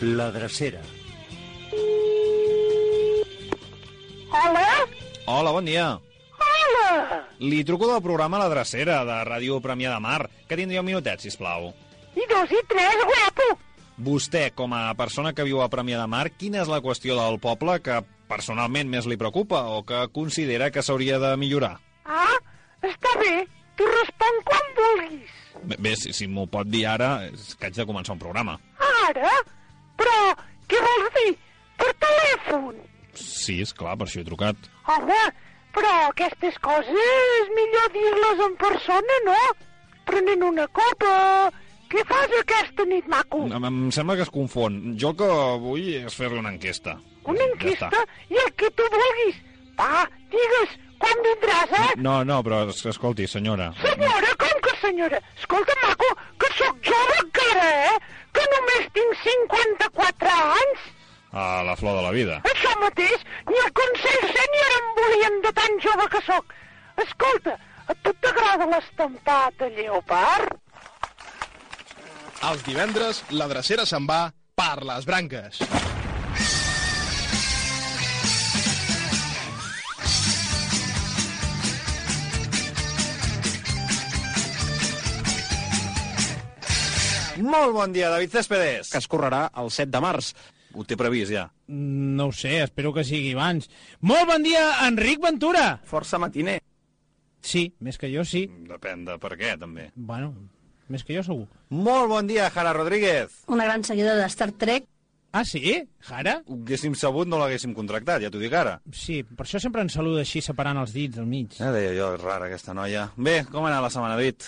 La drecera. Hola? Hola, bon dia. Hola! Li truco del programa La Drecera, de Ràdio Premià de Mar, que tindria un minutet, si plau. I dos i tres, guapo! Vostè, com a persona que viu a Premià de Mar, quina és la qüestió del poble que personalment més li preocupa o que considera que s'hauria de millorar? Ah, està bé. T'ho respon quan vulguis. Bé, bé si, si m'ho pot dir ara, és que haig de començar un programa. Ara? Però què vols dir? Per telèfon? Sí, és clar, per això he trucat. Home, però aquestes coses millor dir-les en persona, no? Prenent una copa... Què fas aquesta nit, maco? Em, em sembla que es confon. Jo el que vull és fer-li una enquesta. Una enquesta? I el que tu vulguis. Va, digues, quan vindràs, eh? No, no, però es- escolti, senyora. Senyora, com senyora? Escolta, maco, que sóc jove encara, eh? Que només tinc 54 anys. A la flor de la vida. Això mateix, ni el Consell Sènior em volien de tan jove que sóc. Escolta, a tu t'agrada l'estampat a lleopard? Els divendres, la drecera se'n va per les branques. Molt bon dia, David Céspedes. que es correrà el 7 de març. Ho té previst, ja. No ho sé, espero que sigui abans. Molt bon dia, Enric Ventura! Força matiner. Sí, més que jo sí. Depèn de per què, també. Bueno, més que jo segur. Molt bon dia, Jara Rodríguez. Una gran seguidora de Star Trek. Ah, sí? Jara? Ho haguéssim sabut, no l'haguéssim contractat, ja t'ho dic ara. Sí, per això sempre ens saluda així, separant els dits al mig. Ja deia jo, és rara aquesta noia. Bé, com ha anat la setmana, David?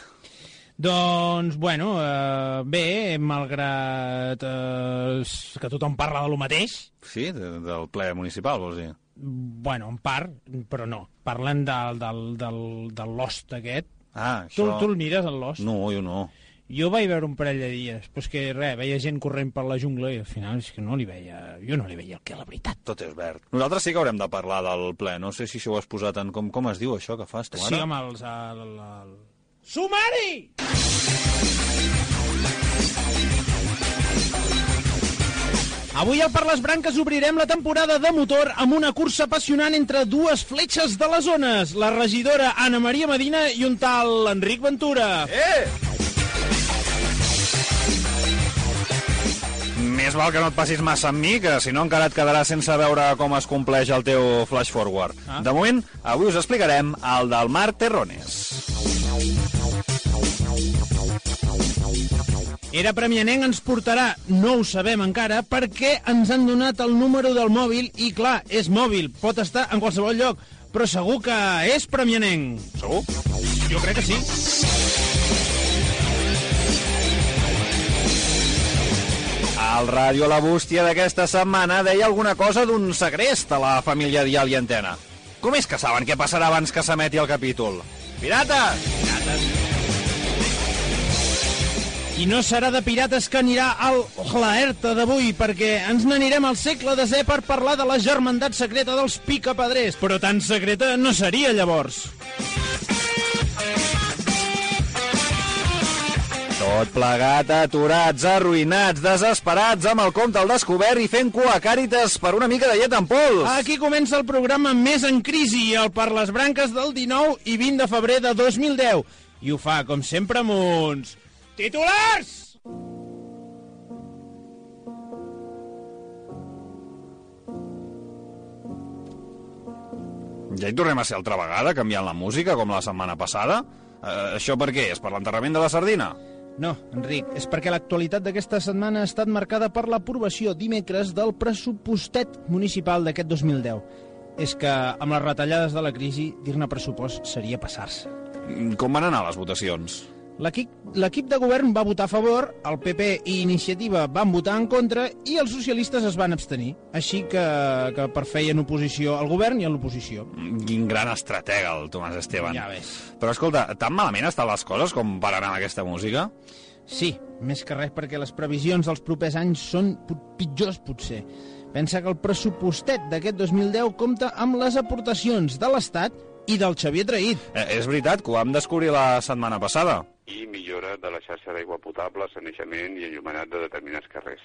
Doncs, bueno, eh, bé, malgrat eh, que tothom parla de lo mateix, Sí, de, del ple municipal, vols dir? bueno, en part, però no. Parlen del, del, del, del Lost aquest. Ah, Tu, això... tu el mires, el Lost? No, jo no. Jo vaig veure un parell de dies, però és que res, veia gent corrent per la jungla i al final és que no li veia... Jo no li veia el que la veritat. Tot és verd. Nosaltres sí que haurem de parlar del ple. No sé si això ho has posat en... Com, com es diu això que fas tu ara? Sí, amb els... El, el, el... Sumari! Avui al Per les Branques obrirem la temporada de motor amb una cursa apassionant entre dues fletxes de les zones, la regidora Anna Maria Medina i un tal Enric Ventura. Eh! Més val que no et passis massa amb mi, que si no encara et quedaràs sense veure com es compleix el teu flash forward. Ah. De moment, avui us explicarem el del Marc Terrones. Era Premianenc ens portarà, no ho sabem encara, perquè ens han donat el número del mòbil i, clar, és mòbil, pot estar en qualsevol lloc, però segur que és Premianenc. Segur? Jo crec que sí. El Ràdio La Bústia d'aquesta setmana deia alguna cosa d'un segrest a la família Dial i Antena. Com és que saben què passarà abans que s'emeti el capítol? Pirates! I no serà de pirates que anirà al Laerta d'avui, perquè ens n'anirem al segle desè per parlar de la germandat secreta dels picapedrers. Però tan secreta no seria, llavors. Tot plegat, aturats, arruïnats, desesperats, amb el compte al descobert i fent cua a Càritas per una mica de llet en pols. Aquí comença el programa més en crisi, el per les branques del 19 i 20 de febrer de 2010. I ho fa, com sempre, amb uns... Titulars! Ja hi tornem a ser altra vegada, canviant la música, com la setmana passada? Eh, això per què? És per l'enterrament de la sardina? No, Enric, és perquè l'actualitat d'aquesta setmana ha estat marcada per l'aprovació dimecres del pressupostet municipal d'aquest 2010. És que, amb les retallades de la crisi, dir-ne pressupost seria passar-se. Com van anar les votacions? L'equip de govern va votar a favor, el PP i Iniciativa van votar en contra i els socialistes es van abstenir. Així que, que per feien oposició al govern i a l'oposició. Quin gran estratega, el Tomàs Esteban. Ja ves. Però escolta, tan malament estan les coses com per anar amb aquesta música? Sí, més que res perquè les previsions dels propers anys són pitjors, potser. Pensa que el pressupostet d'aquest 2010 compta amb les aportacions de l'Estat i del Xavier Traït. Eh, és veritat que ho vam descobrir la setmana passada. I millorar millora de la xarxa d'aigua potable, sanejament i enllumenat de determinats carrers.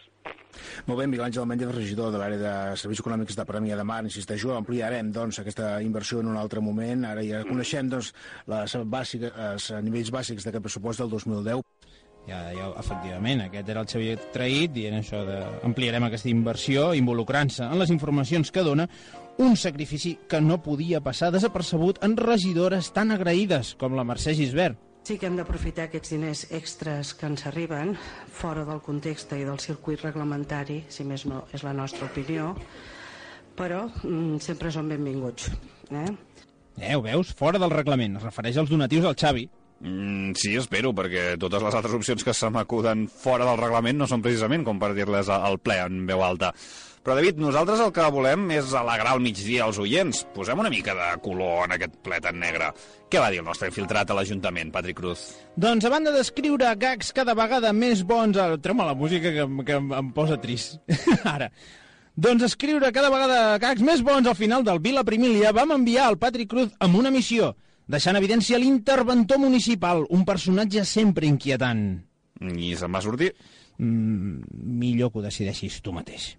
Molt bé, Miguel Àngel Méndez, regidor de l'àrea de Serveis Econòmics de Premià de Mar, insisteixo, ampliarem doncs, aquesta inversió en un altre moment. Ara ja coneixem doncs, les bàsiques, els nivells bàsics d'aquest pressupost del 2010. Ja, ja, efectivament, aquest era el Xavier Traït dient això de ampliarem aquesta inversió involucrant-se en les informacions que dona un sacrifici que no podia passar desapercebut en regidores tan agraïdes com la Mercè Gisbert. Sí que hem d'aprofitar aquests diners extras que ens arriben fora del context i del circuit reglamentari, si més no és la nostra opinió, però mm, sempre són benvinguts. Eh? Eh, ho veus? Fora del reglament. Es refereix als donatius al Xavi. Mm, sí, espero, perquè totes les altres opcions que se m'acuden fora del reglament no són precisament com per dir-les al ple en veu alta. Però, David, nosaltres el que volem és alegrar al migdia als oients. Posem una mica de color en aquest ple tan negre. Què va dir el nostre infiltrat a l'Ajuntament, Patrick Cruz? Doncs a banda d'escriure gags cada vegada més bons... Treu-me la música que, que em posa trist. Ara. Doncs escriure cada vegada gags més bons al final del Vila Primília vam enviar al Patrick Cruz amb una missió, deixant evidència l'interventor municipal, un personatge sempre inquietant. I se'n va sortir? Mm, millor que ho decideixis tu mateix.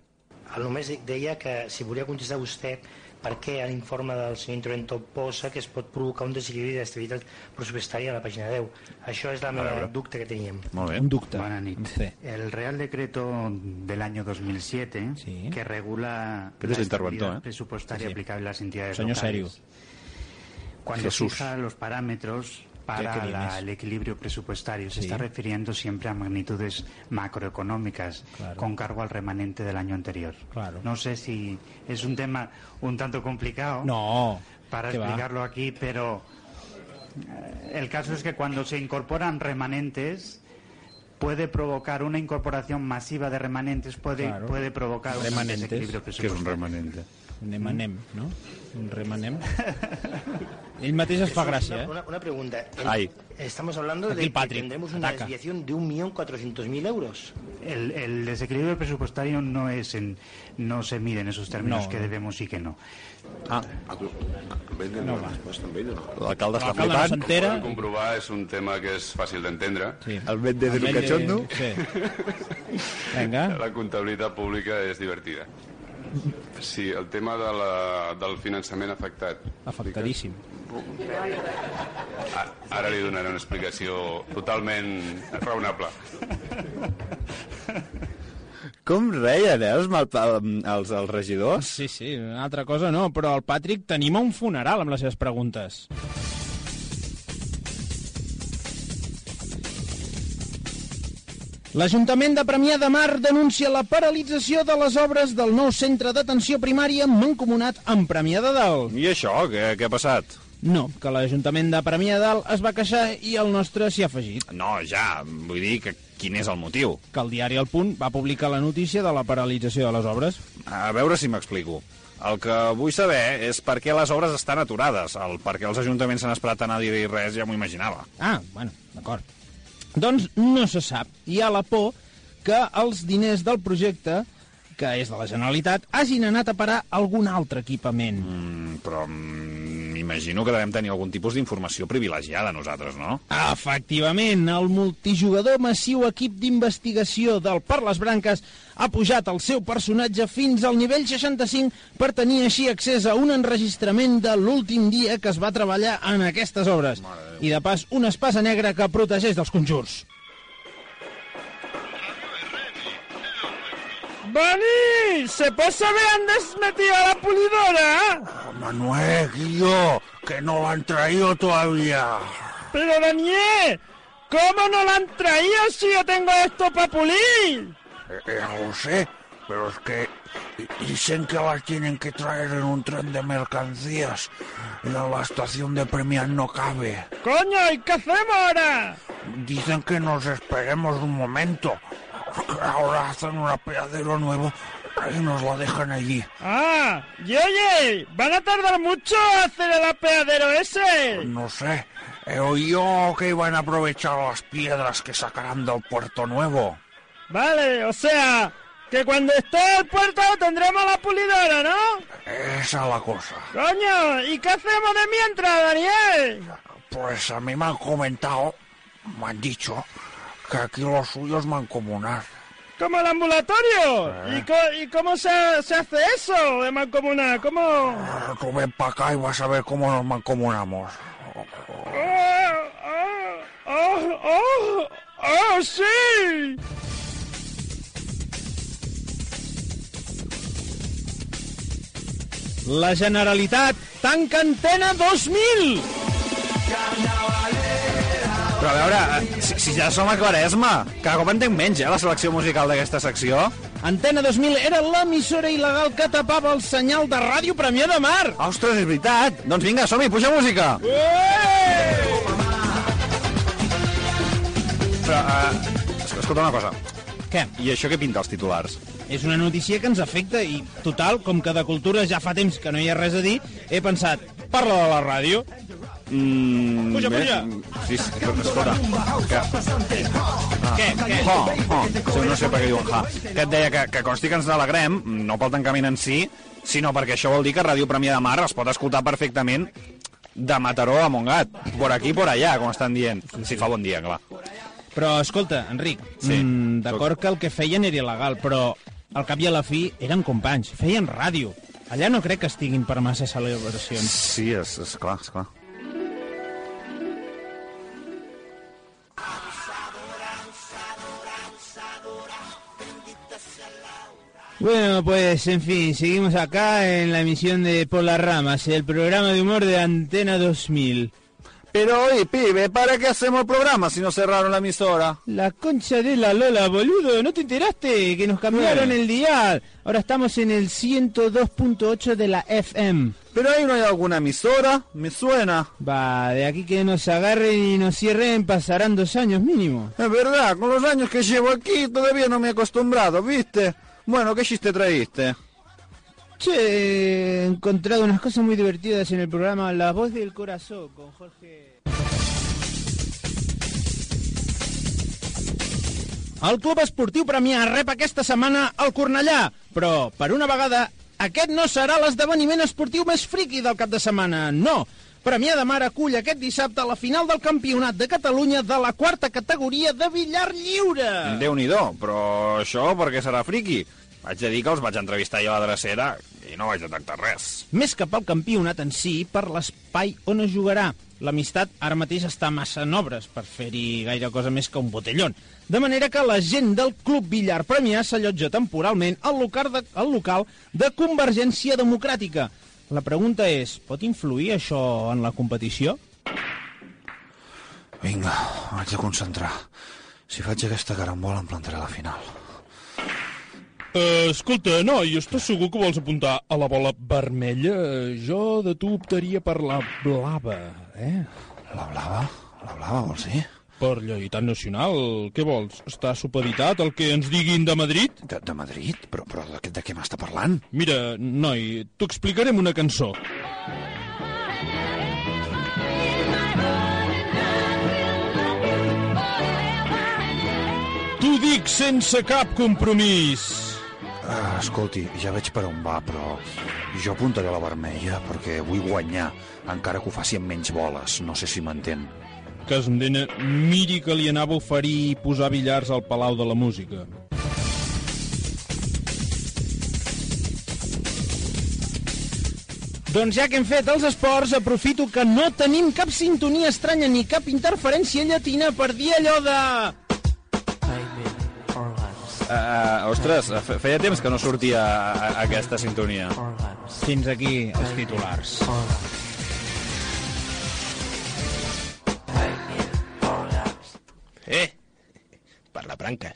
Només deia que si volia contestar vostè per què a l'informe del senyor interventor posa que es pot provocar un desequilibri d'estabilitat pressupostària a la pàgina 10. Això és la meva dubte que teníem. Molt bé. Un dubte. Buenas noches. El Real Decreto del año 2007 Sí. que regula Pero la el estabilidad ¿eh? presupuestaria Sí, sí. aplicable a las entidades Señor locales. serio. Cuando Jesús. fija los parámetros para el equilibrio presupuestario, se Sí. está refiriendo siempre a magnitudes macroeconómicas Claro. con cargo al remanente del año anterior. Claro. No sé si es un tema un tanto complicado No, para va. explicarlo aquí, pero eh, el caso es que cuando se incorporan remanentes puede provocar una incorporación masiva de remanentes puede Claro. puede provocar un desequilibrio presupuestario. un remanente. Un emanem, no? Un remanem. Ell mateix es fa gràcia, Una, eh? una, una pregunta. El- Ay. Estamos hablando Aquí de que tendremos una ataca. desviación de 1.400.000 euros. El, el desequilibrio presupuestario no es en, no se mide en esos términos No, que debemos y que no. Ah, No va. l'alcalde està L'alcalde no flipant. s'entera. Poden comprovar, és un tema que és fàcil d'entendre. Sí. El Méndez és un Ell- cachondo. Sí. Vinga. La comptabilitat pública és divertida. Sí, el tema de la, del finançament afectat. Afectadíssim. Ah, ara li donaré una explicació totalment raonable. Com reien, eh, els, mal, els, els regidors? Sí, sí, una altra cosa no, però el Patrick tenim un funeral amb les seves preguntes. L'Ajuntament de Premià de Mar denuncia la paralització de les obres del nou centre d'atenció primària mancomunat amb Premià de Dalt. I això, què, què ha passat? No, que l'Ajuntament de Premià de Dalt es va queixar i el nostre s'hi ha afegit. No, ja, vull dir que quin és el motiu? Que el diari El Punt va publicar la notícia de la paralització de les obres. A veure si m'explico. El que vull saber és per què les obres estan aturades. El per què els ajuntaments s'han esperat anar a dir res ja m'ho imaginava. Ah, bueno, d'acord. Doncs no se sap. Hi ha la por que els diners del projecte, que és de la Generalitat, hagin anat a parar a algun altre equipament. Mm, però mm, m'imagino que devem tenir algun tipus d'informació privilegiada nosaltres, no? Efectivament, el multijugador massiu equip d'investigació del Per les Branques ha pujat el seu personatge fins al nivell 65 per tenir així accés a un enregistrament de l'últim dia que es va treballar en aquestes obres. I de pas, una espasa negra que protegeix dels conjurs. ¡Vani! ¿Se puede saber dónde has metido la pulidora? Manuel, Guillo, que no lo han traído todavía. Pero Daniel, ¿cómo no la han traído si yo tengo esto para pulir? Eh, ya lo sé, pero es que dicen que las tienen que traer en un tren de mercancías. En la estación de Premias no cabe. Coño, ¿y qué hacemos ahora? Dicen que nos esperemos un momento. Ahora hacen un apeadero nuevo y nos la dejan allí. Ah, y oye, ¿van a tardar mucho a hacer el apeadero ese? No sé. He oído que iban a aprovechar las piedras que sacarán del puerto nuevo. Vale, o sea, que cuando esté el puerto tendremos la pulidora, ¿no? Esa es la cosa. Coño, ¿y qué hacemos de mientras, Daniel? Pues a mí me han comentado Me han dicho que aquí lo suyo es mancomunar. ¿Como el ambulatorio? ¿Y, co- y cómo se, se hace eso de mancomunar? ¿Cómo...? Ah, Tú ven para acá y vas a ver cómo nos mancomunamos. ¡Oh, oh, oh, oh, sí! La Generalitat tanca Antena 2000! Però a veure, eh, si, si ja som a Quaresma, cada cop entenc menys, eh, la selecció musical d'aquesta secció. Antena 2000 era l'emissora il·legal que tapava el senyal de ràdio Premià de Mar! Ostres, és veritat! Doncs vinga, som-hi, puja música! Però, uh, escolta una cosa. Què? I això què pinta els titulars? És una notícia que ens afecta i, total, com que de cultura ja fa temps que no hi ha res a dir, he pensat, parla de la ràdio. Mm, Puja, bé, puja. Sí, sí, escolta. Que... Què? Què? Ha, ha. Sí, no sé per què diuen ha. Que et deia que, que consti que ens n'alegrem, no pel tancament en si, sinó perquè això vol dir que Ràdio Premià de Mar es pot escoltar perfectament de Mataró a Montgat, por aquí por allà, com estan dient. Si fa bon dia, clar. Però, escolta, Enric, Sí. mm, d'acord que el que feien era il·legal, però al cap i a la fi eren companys, feien ràdio. Allà no crec que estiguin per massa celebracions. Sí, és, és clar, és clar. Bueno, pues en fin, seguimos acá en la emisión de Por las Ramas, el programa de humor de Antena 2000. Pero oye, pibe, ¿para qué hacemos el programa si nos cerraron la emisora? La concha de la Lola, boludo, ¿no te enteraste? Que nos cambiaron Bueno. el dial. Ahora estamos en el 102.8 de la FM. Pero ahí no hay alguna emisora, me suena. Va, de aquí que nos agarren y nos cierren pasarán dos años mínimo. Es verdad, con los años que llevo aquí todavía no me he acostumbrado, ¿viste? Bueno, ¿qué chiste traíste? Che, he encontrado unas cosas muy divertidas en el programa La Voz del Corazón con Jorge... El Club Esportiu Premià rep aquesta setmana el Cornellà, però, per una vegada, aquest no serà l'esdeveniment esportiu més friqui del cap de setmana, no. Premià de Mar acull aquest dissabte la final del Campionat de Catalunya de la quarta categoria de billar lliure. Déu-n'hi-do, però això per què serà friqui? Vaig a dir que els vaig entrevistar jo a la drecera i no vaig detectar res. Més que pel campionat en si, per l'espai on es jugarà. L'amistat ara mateix està massa en obres per fer-hi gaire cosa més que un botellón. De manera que la gent del Club Billar Premià s'allotja temporalment al local, de, al local de Convergència Democràtica. La pregunta és, pot influir això en la competició? Vinga, m'haig de concentrar. Si faig aquesta carambola em plantaré a la final. Uh, escolta, noi, estàs segur que vols apuntar a la bola vermella? Jo de tu optaria per la blava, eh? La blava? La blava, vols dir? Per lleialtat nacional, què vols? Està supeditat el que ens diguin de Madrid? De, de Madrid? Però, però de, de què m'està parlant? Mira, noi, t'ho explicaré amb una cançó. T'ho dic sense cap compromís. Ah, escolti, ja veig per on va, però jo apuntaré a la vermella perquè vull guanyar, encara que ho faci amb menys boles. No sé si m'entén. Casmdena, miri que li anava a oferir posar billars al Palau de la Música. Doncs ja que hem fet els esports, aprofito que no tenim cap sintonia estranya ni cap interferència llatina per dir allò de... Uh, ostres, fe- feia temps que no sortia aquesta sintonia. Fins aquí els titulars. Eh, per la branca.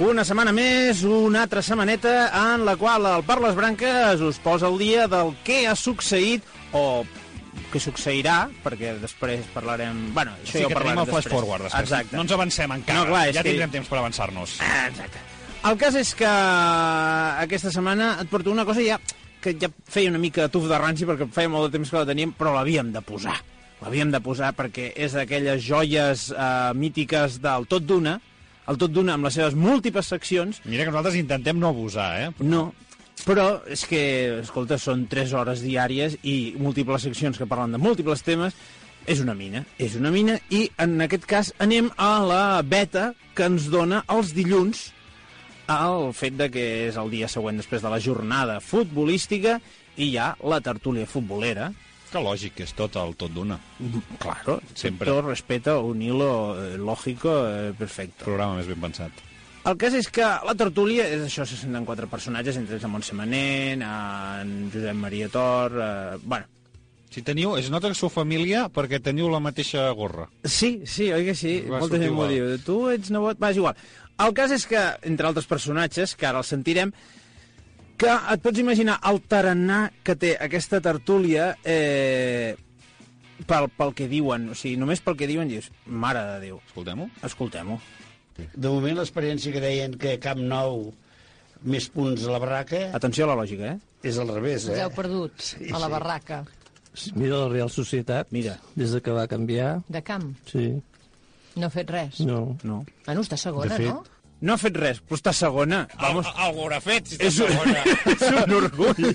Una setmana més, una altra setmaneta en la qual el Parles Branques us posa al dia del que ha succeït o que succeirà, perquè després parlarem... Bueno, això Sí ja ho que parlarem el flash després. forward després. Exacte. No ens avancem encara. No, clar, ja que- tindrem temps per avançar-nos. Ah, exacte. El cas és que aquesta setmana et porto una cosa ja que ja feia una mica tuf de ranci perquè feia molt de temps que la teníem, però l'havíem de posar. l'havíem de posar perquè és d'aquelles joies eh, mítiques del tot d'una, el tot d'una amb les seves múltiples seccions. Mira que nosaltres intentem no abusar, eh? No, però és que, escolta, són 3 hores diàries i múltiples seccions que parlen de múltiples temes, és una mina, és una mina, i en aquest cas anem a la beta que ens dona els dilluns el fet de que és el dia següent després de la jornada futbolística i hi ha la tertúlia futbolera. Que lògic que és tot el tot d'una. Claro, Sempre. todo respeta un hilo eh, lógico eh, perfecto. Programa més ben pensat. El cas és que la tertúlia és això, se senten quatre personatges, entre ells en Montse Manent, en Josep Maria Tor... Eh, bueno, Si teniu, es nota que sou família perquè teniu la mateixa gorra. Sí, sí, oi que sí? Va Molta gent m'ho diu. Tu ets nebot... Va, és igual. El cas és que, entre altres personatges, que ara els sentirem, que et pots imaginar el tarannà que té aquesta tertúlia eh, pel, pel que diuen. O sigui, només pel que diuen dius, mare de Déu. Escoltem-ho? Escoltem-ho. De moment l'experiència que deien que Camp Nou més punts a la barraca... Atenció a la lògica, eh? És al revés, Us eh? heu perdut Sí, a la sí. barraca. Mira la Real Societat. Mira. Des de que va canviar. De camp. Sí. No ha fet res. No. No. Bueno, està segona, no? No ha fet res, però està segona. Vamos. Al, algú haurà fet, si està És un, segona. és un orgull.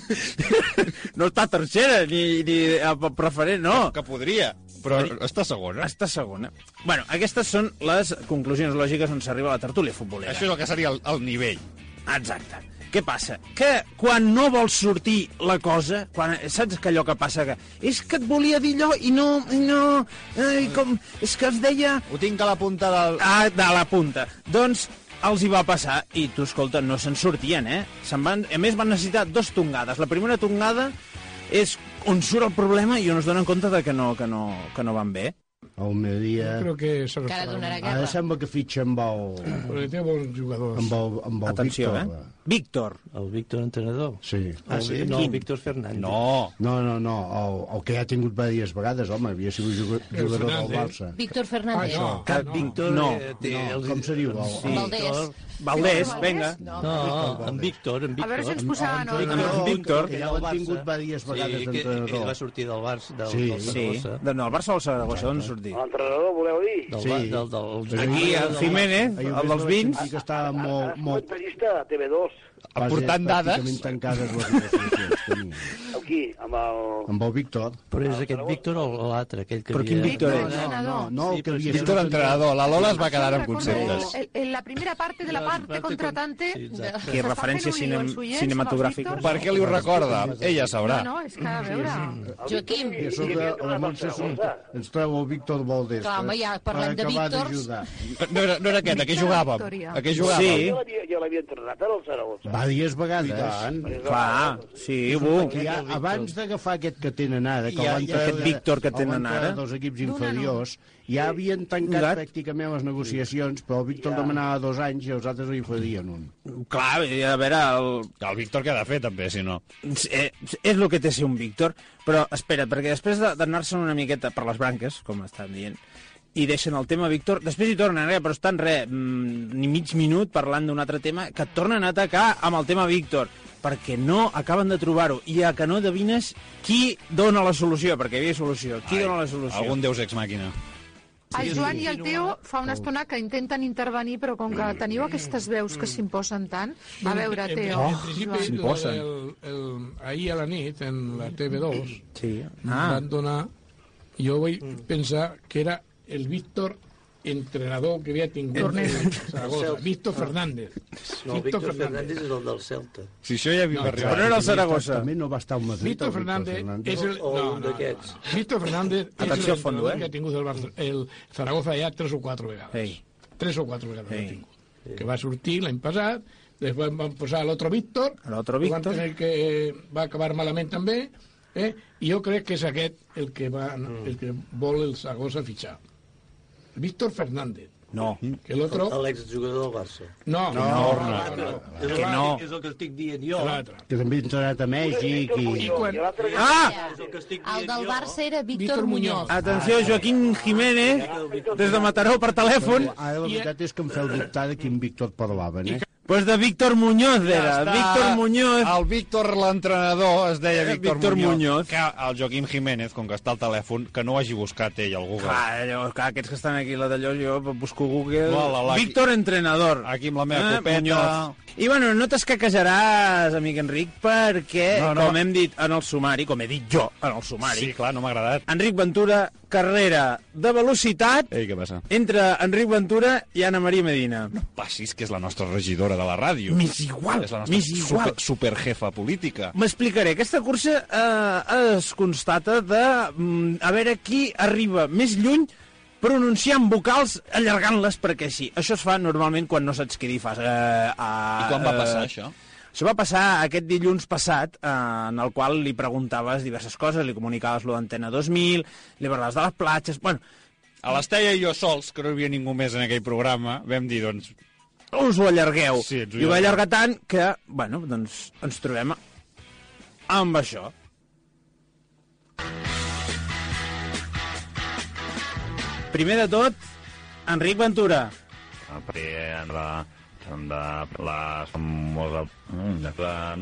No està tercera, ni, ni a preferent, no. Que podria, però està segona. Està segona. Bueno, aquestes són les conclusions lògiques on s'arriba a la tertúlia futbolera. Això és el que seria el, el nivell. Exacte. Què passa? Que quan no vols sortir la cosa, quan, saps que allò que passa que és que et volia dir allò i no, i no, ai, com, és que es deia... Ho tinc a la punta del... Ah, de la punta. Doncs els hi va passar i tu, escolta, no se'n sortien, eh? Se'n van, a més van necessitar dos tongades. La primera tongada és on surt el problema i on es donen compte de que no, que no, que no van bé. Almeria... Creo que se Que ara sembla que fitxa amb el... Perquè té bons jugadors. Amb el, amb el Atenció, Víctor. eh? Víctor. El Víctor entrenador. Sí. Ah, sí? No, el Víctor Fernández. No. No, no, no, el, el que ja ha tingut diverses vegades, home, havia sigut jugador, El jugador del. Barça. Víctor Fernández. Ah, no. Que no. Víctor No, eh, té no, els- Com se diu? El, Sí. Valdés. Valdés, vinga. No. No, en Víctor, en Víctor. A veure si ens posaven el, el... el, En Víctor. que ja l'han tingut diverses vegades sí, que, que d'entrenador. va sortir del Barça, del, Sí. del Sí, Saragossa. de, no, el Barça o el Saragossa, on sortir? L'entrenador, voleu dir? Del, Sí. del, del, del, Aquí, el Jiménez, el dels vins. sentir que estava molt, molt, Comentarista de TV2. Aportant dades. pràcticament tancades les negociacions. tenia. Amb qui? Amb el... Amb el Víctor. Però és aquest Víctor o l'altre, aquell que Però quin. Víctor és? No, no, no, el que havia Víctor entrenador. La Lola es va quedar amb conceptes. el- En la primera parte de la parte contratante... Sí. Aquí, referència cinem, cinematogràfica. Per què li ho recorda? Ella sabrà. No, no, és que a veure... Joaquim. I a sobre la Montse surt- ens treu el Víctor Valdés. Clar, home, ja parlem de Víctors. No era, no era aquest, a què jugàvem? A què jugàvem? Sí. Jo l'havia- entrenat ara al Zaragoza. Va dies vegades. tant. Clar, sí, bu. Que ja, abans d'agafar aquest que tenen ara, que Ja, ja, aquest Víctor que tenen ara. dels equips inferiors, ja havien tancat Gat. pràcticament les negociacions, però el Víctor demanava dos anys i els altres li oferien un. Clar, i a veure, el, El Víctor què ha de fer, també, si no? Eh, és el que té ser un Víctor, però espera, perquè després de- d'anar-se'n una miqueta per les branques, com estan dient, i deixen el tema Víctor, després hi tornen, eh, però estan res, mm, ni mig minut parlant d'un altre tema, que tornen a atacar amb el tema Víctor, perquè no acaben de trobar-ho, i a que no devines qui dona la solució, perquè hi havia solució, qui Ai, dona la solució? Algun deus ex màquina. El Joan i el Teo fa una estona que intenten intervenir, però com que teniu aquestes veus que s'imposen tant, a veure, En- Teo, En, en principi, el, el, ahir a la nit, en la TV2, Sí. ah. Ah, van donar... Jo vaig pensar que era el Víctor entrenador que havia tingut Tornero. en Zaragoza. Víctor Fernández. No, el Víctor Fernández és el del Celta. Si això ja havia No, arribat. però no era el Zaragoza. També no va estar al Madrid, Víctor el Fernández és el... O No, un no, d'aquests. no. Víctor Fernández és Atenció el al fondo, entrenador eh? que ha tingut el, Barça, el Zaragoza ja tres o quatre vegades. Ei. Tres o quatre vegades Ei. l'ha tingut. Que va sortir l'any passat, després van posar l'altre Víctor, L'altre que van Víctor. tenir que eh, va acabar malament també, eh? i jo crec que és aquest el que, va, el que vol el Zaragoza fitxar. Víctor Fernández. no. Que l'altre... L'exjugador del Barça. No, No, no, no, no, Que no. és el que estic dient jo. Que també ha entrenat a Mèxic i... I quan... Ah! És el que estic El del. Barça era Víctor Víctor Muñoz. Muñoz. Atenció, Joaquín Jiménez, des de Mataró per telèfon. Ara la veritat és que em feu dubtar de quin Víctor parlaven, eh? Pues de Víctor Muñoz era, està. Víctor Muñoz. El Víctor, l'entrenador, es deia Eh, Víctor, Víctor Muñoz, Muñoz. Que el Joaquim Jiménez, com que està al telèfon, que no ho hagi buscat ell al Google. Clar, allò, clar, aquests que estan aquí, la d'allò, jo busco Google... No, la- la- Víctor Entrenador. Aquí amb la meva Eh, copeta... Muñoz. I bueno, no t'escaquejaràs, amic Enric, perquè, No, no. com hem dit en el sumari, com he dit jo en el sumari... Sí, clar, no m'ha agradat. Enric Ventura, carrera de velocitat Ei, què passa? entre Enric Ventura i Anna Maria Medina. No passis, que és la nostra regidora de la ràdio. M'és igual, És la nostra igual. Super, superjefa política. M'explicaré. Aquesta cursa eh, es constata de mm, a veure qui arriba més lluny pronunciant vocals, allargant-les perquè sí. Això es fa normalment quan no saps què dir fas. Eh, a, I quan va passar, eh, això? Això va passar aquest dilluns passat, eh, en el qual li preguntaves diverses coses, li comunicaves lo d'Antena 2000, li parlaves de les platges... Bueno, A l'Estella i jo sols, que no hi havia ningú més en aquell programa, vam dir, doncs... us ho allargueu. Sí, I ho va allargar tant que, bueno, doncs ens trobem amb això. Primer de tot, Enric Ventura. perquè en la de les famoses de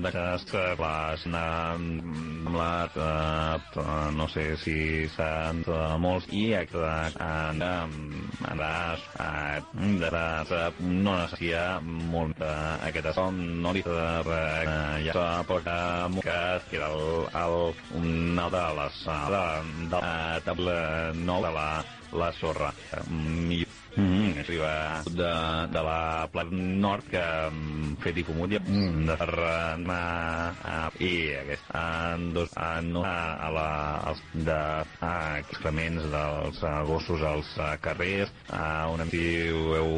d'aquesta les amb la eh, no sé si s'han de molts. I han de no necessita molt d'aquesta som no li ja s'ha portat que era el, el, una de les de, de la table nou de la, la sorra. Millor Mm, arriba de, de la Plat Nord que mm, fet i comut i mm, de Tarragona uh, i aquest en dos a, no, a, a la, als de a, excrements dels uh, gossos als uh, carrers a un antiu heu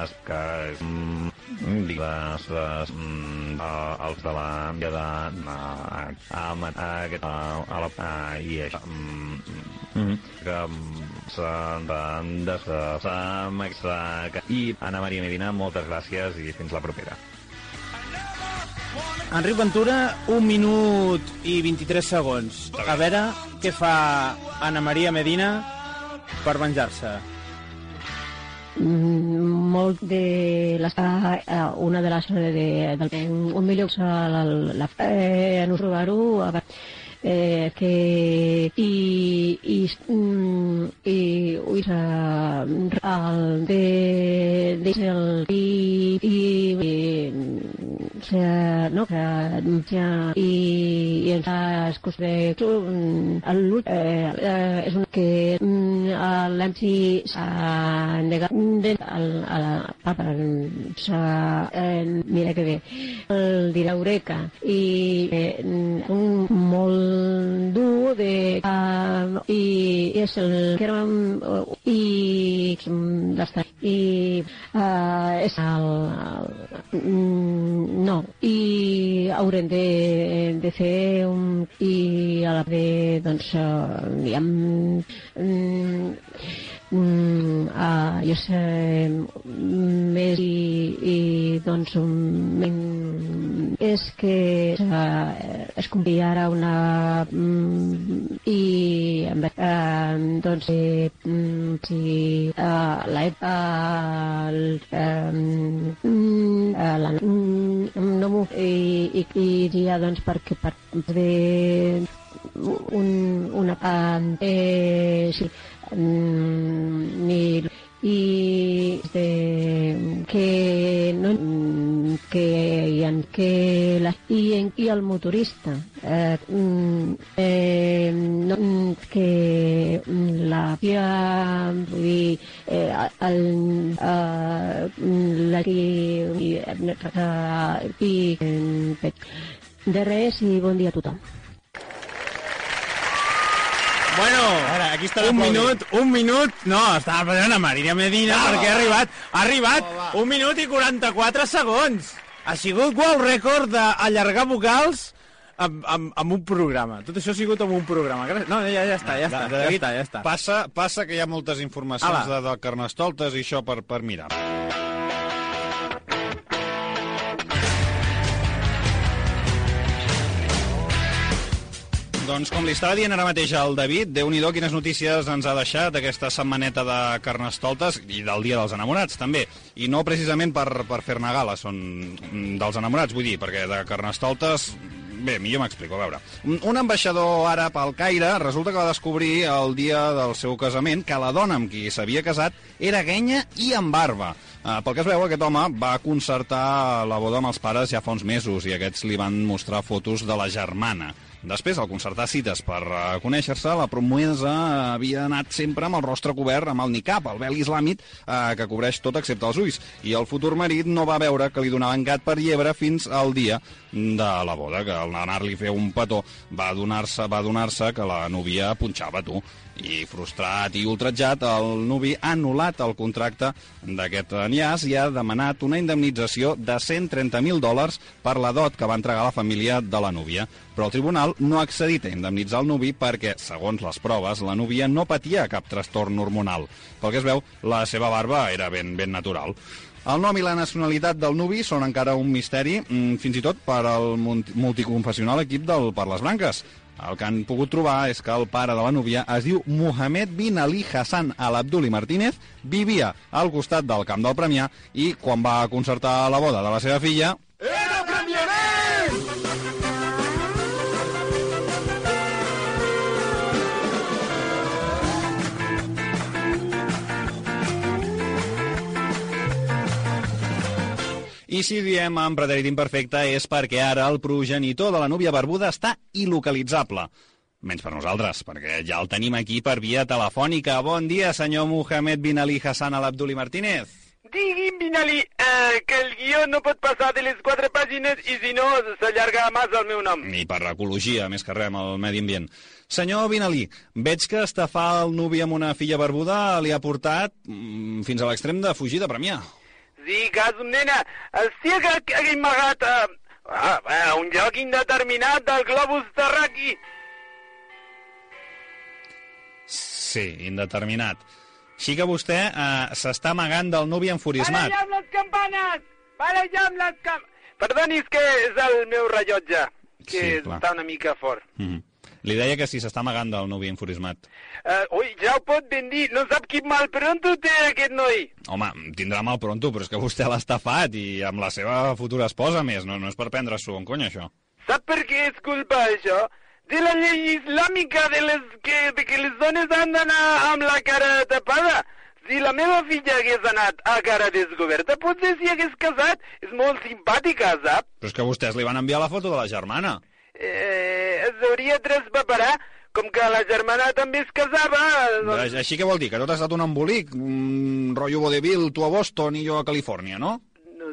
es, que és mm, digues les, mm, uh, els de la de, de, a, a, uh, a la, i això mm, mm, que s'han de extra... I Anna Maria Medina, moltes gràcies i fins la propera. Enric Ventura, un minut i 23 segons. A veure què fa Anna Maria Medina per venjar-se. Mm, molt de les, uh, una de les de, de, del, un millor la, la, eh, no trobar-ho a veure, eh, que i, i, mm, i ui, el de, de el i, i, i se, no, que ja, i, i ens ha escurs de el eh, eh, és un que mm, l'Emsi s'ha negat de, el, a la papa s'ha eh, mira que el dirà Eureka i eh, un molt dur de uh, i és el que era i d'estar? I uh, és el, el mm, no i haurem de, de fer un i a la de doncs uh, diguem mm, mm, uh, jo sé més i, i doncs um, és que uh, es convia ara una mm, i uh, doncs eh, mm, si uh, la uh, um, uh, la mm, no m'ho i, i, i diria doncs perquè per poder un, una eh, sí, mm, ni i de, que no que hi ha que la, i, en, i el motorista. Eh, mm, eh, no, que la via dir eh, el, eh, la i, i, i, i de res i bon dia a tothom Bueno, Ara, aquí està un minut, un minut... No, estava aplaudint a Maria Medina Ah, perquè ha va. arribat, ha arribat un minut i 44 segons. Ha sigut world record d'allargar vocals amb, amb, amb un programa. Tot això ha sigut amb un programa. No, ja, ja està, ja està, De- de ja David, està, ja està. Passa, passa que hi ha moltes informacions Ala. de, de carnestoltes i això per, per mirar. Doncs com li estava dient ara mateix al David, déu nhi quines notícies ens ha deixat aquesta setmaneta de Carnestoltes i del Dia dels Enamorats, també. I no precisament per, per fer-ne gala, són dels enamorats, vull dir, perquè de Carnestoltes... Bé, millor m'explico, a veure. Un ambaixador àrab al Caire resulta que va descobrir el dia del seu casament que la dona amb qui s'havia casat era guenya i amb barba. Uh, pel que es veu, aquest home va concertar la boda amb els pares ja fa uns mesos i aquests li van mostrar fotos de la germana. Després, al concertar cites per uh, conèixer-se, la promesa havia anat sempre amb el rostre cobert amb el niqab, el vel islàmic uh, que cobreix tot excepte els ulls. I el futur marit no va veure que li donaven gat per llebre fins al dia de la boda, que al anar-li fer un petó va adonar-se va adonar que la núvia punxava tu. I frustrat i ultratjat, el nuvi ha anul·lat el contracte d'aquest enllaç i ha demanat una indemnització de 130.000 dòlars per la dot que va entregar la família de la núvia. Però el tribunal no ha accedit a indemnitzar el nuvi perquè, segons les proves, la núvia no patia cap trastorn hormonal. Pel que es veu, la seva barba era ben, ben natural. El nom i la nacionalitat del nuvi són encara un misteri, mm, fins i tot per al multi- multiconfessional equip del Per les Branques. El que han pogut trobar és que el pare de la núvia es diu Mohamed bin Ali Hassan Al-Abduli Martínez, vivia al costat del camp del Premià i quan va concertar la boda de la seva filla... Era premianer! I si diem amb pretèrit imperfecte és perquè ara el progenitor de la núvia barbuda està il·localitzable. Menys per nosaltres, perquè ja el tenim aquí per via telefònica. Bon dia, senyor Mohamed bin Ali Hassan Al-Abduli Martínez. Digui'm, Binali, eh, que el guió no pot passar de les quatre pàgines i si no s'allarga massa el meu nom. I per l'ecologia, més que res, amb el medi ambient. Senyor Binalí, veig que estafar el nuvi amb una filla barbuda li ha portat mm, fins a l'extrem de fugir de Premià. Sí, cas, nena, cia que ha amagat a, a, a un lloc indeterminat del globus terraqui. Sí, indeterminat. Així que vostè eh, s'està amagant del nuvi enfurismat. Para ja amb les campanes! Para ja amb les campanes! Perdoni, és que és el meu rellotge, que Sí, clar. està una mica fort. Mm -hmm. Li deia que si s'està amagant del nuvi enfurismat. Uh, ui, ja ho pot ben dir, no sap quin mal pronto té aquest noi. Home, tindrà mal pronto, però és que vostè l'ha estafat i amb la seva futura esposa, més. No, no és per prendre-s'ho en conya, això. Sap per què és culpa això? De la llei islàmica de, les que, de que les dones han d'anar amb la cara tapada. Si la meva filla hagués anat a cara descoberta, potser si hagués casat. És molt simpàtica, sap? Però és que vostès li van enviar la foto de la germana. Eh, es hauria traspaperar, com que la germana també es casava... Doncs... Així que vol dir que tot ha estat un embolic, un rotllo vodevil, tu a Boston i jo a Califòrnia, no?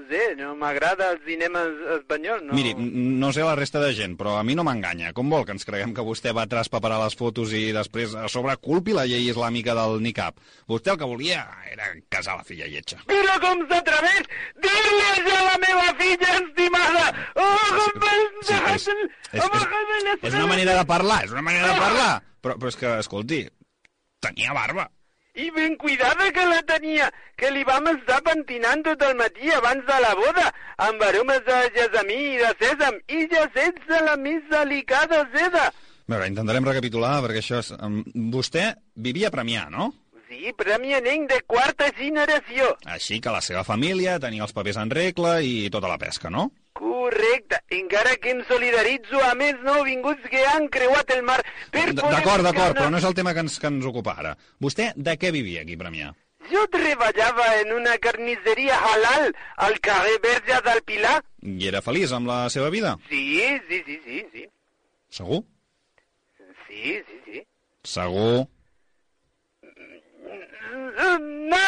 Sé, no m'agrada el cinema es- espanyol, no? Miri, no sé la resta de gent, però a mi no m'enganya. Com vol que ens creguem que vostè va traspaperar les fotos i després a sobre culpi la llei islàmica del niqab? Vostè el que volia era casar la filla lletja. Però com s'atreveix dir-li a la meva filla estimada? Oh, com m'has deixat el... És, és, és una manera de parlar, és una manera de parlar. Però, però és que, escolti, tenia barba. I ben cuidada que la tenia, que li vam estar pentinant tot el matí abans de la boda, amb aromes de jasamí i de sèsam, i jacets de la més delicada seda. A veure, intentarem recapitular, perquè això és... Vostè vivia a Premià, no? Sí, premianenc de quarta generació. Així que la seva família tenia els papers en regla i tota la pesca, no? Correcte, encara que em solidaritzo amb els nouvinguts que han creuat el mar per poder D'acord, d'acord, una- però no és el tema que ens, que ens ocupa ara. Vostè de què vivia aquí a Premià? Jo treballava en una carnisseria halal al carrer Verge del Pilar. I era feliç amb la seva vida? Sí, sí, sí, sí, sí. Segur? Sí, sí, sí. Segur? No,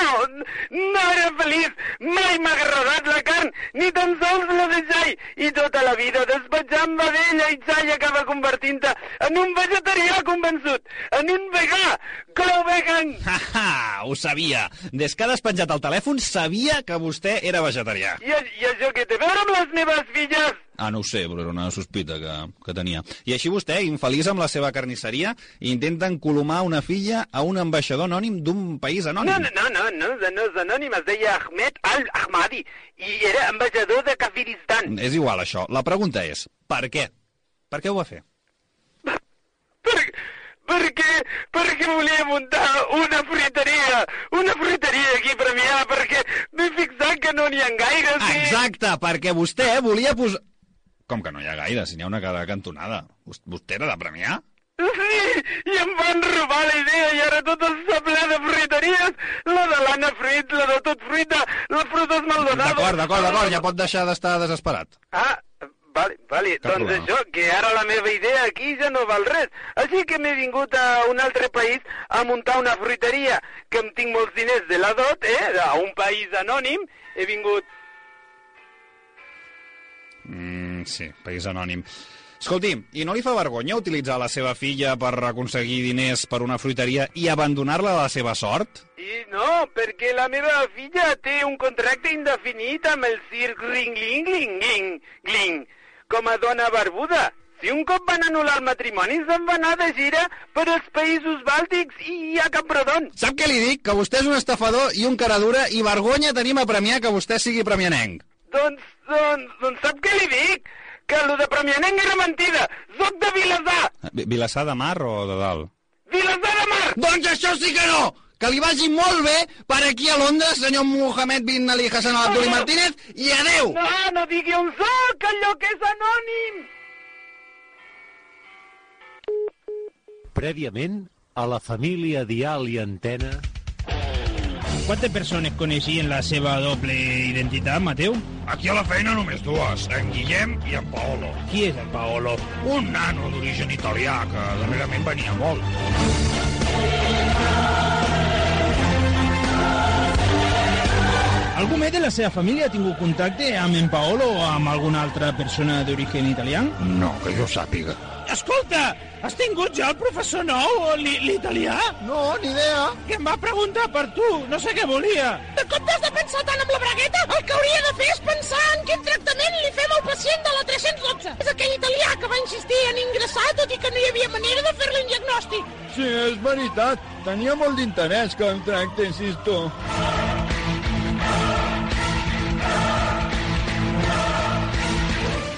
no era feliç. Mai m'ha agradat la carn, ni tan sols la de xai. I tota la vida despatjant vedella i xai acaba convertint-te en un vegetarià convençut, en un vegà, clau vegan. Ah, ho sabia. Des que ha despenjat el telèfon sabia que vostè era vegetarià. I, I això què té a veure amb les meves filles? Ah, no ho sé, però era una sospita que, que tenia. I així vostè, infeliç amb la seva carnisseria, intenta encolomar una filla a un ambaixador anònim d'un país No, anònim. no, no, no, no, no és anònim, es deia Ahmed Al-Ahmadi i era ambaixador de Kafiristan. És igual, això. La pregunta és, per què? Per què ho va fer? perquè, perquè volia muntar una fruiteria, una fruiteria aquí a Premià, perquè m'he fixat que no n'hi ha gaires. i- Exacte, perquè vostè volia posar... Com que no hi ha gaire, si n'hi ha una cada cantonada. Vos- Vostè era de Premià? Sí, i em van robar la idea i ara tot està ple de fruiteries, la de l'Anna Fruit, la de tot fruita, la frutes Maldonado. D'acord, d'acord, d'acord, ja pot deixar d'estar desesperat. Ah, vale, vale. Cap doncs problema. això, que ara la meva idea aquí ja no val res. Així que m'he vingut a un altre país a muntar una fruiteria, que em tinc molts diners de la dot, eh, a un país anònim. He vingut... Mm, sí, país anònim. Escolti, i no li fa vergonya utilitzar la seva filla per aconseguir diners per una fruiteria i abandonar-la a la seva sort? I no, perquè la meva filla té un contracte indefinit amb el circ Ring Ling Ling Ling Ling, com a dona barbuda. Si un cop van anul·lar el matrimoni, se'n va anar de gira per als països bàltics i a Camprodon. Sap què li dic? Que vostè és un estafador i un caradura i vergonya tenim a premiar que vostè sigui premianenc. Doncs, doncs, doncs sap què li dic? Que allò de Premianenc era mentida. Soc de Vilassar. Vi- Vilassar de Mar o de dalt? Vilassar de Mar! Doncs això sí que no! Que li vagi molt bé per aquí a Londres, senyor Mohamed bin Ali Hassan Abduli Martínez, i adeu! No, no digui on soc, allò que és anònim. Prèviament, a la família Dial i Antena... Quantes persones coneixien la seva doble identitat, Mateu? Aquí a la feina només dues, en Guillem i en Paolo. Qui és el Paolo? Un nano d'origen italià que darrerament venia molt. Algú més de la seva família ha tingut contacte amb en Paolo o amb alguna altra persona d'origen italià? No, que jo sàpiga. Escolta, has tingut ja el professor nou, li- l'italià? No, ni idea. Que em va preguntar per tu, no sé què volia. En comptes de pensar tant amb la bragueta, el que hauria de fer és pensar en quin tractament li fem al pacient de la 312. És aquell italià que va insistir en ingressar tot i que no hi havia manera de fer-li un diagnòstic. Sí, és veritat. Tenia molt d'interès que em tractessis tu.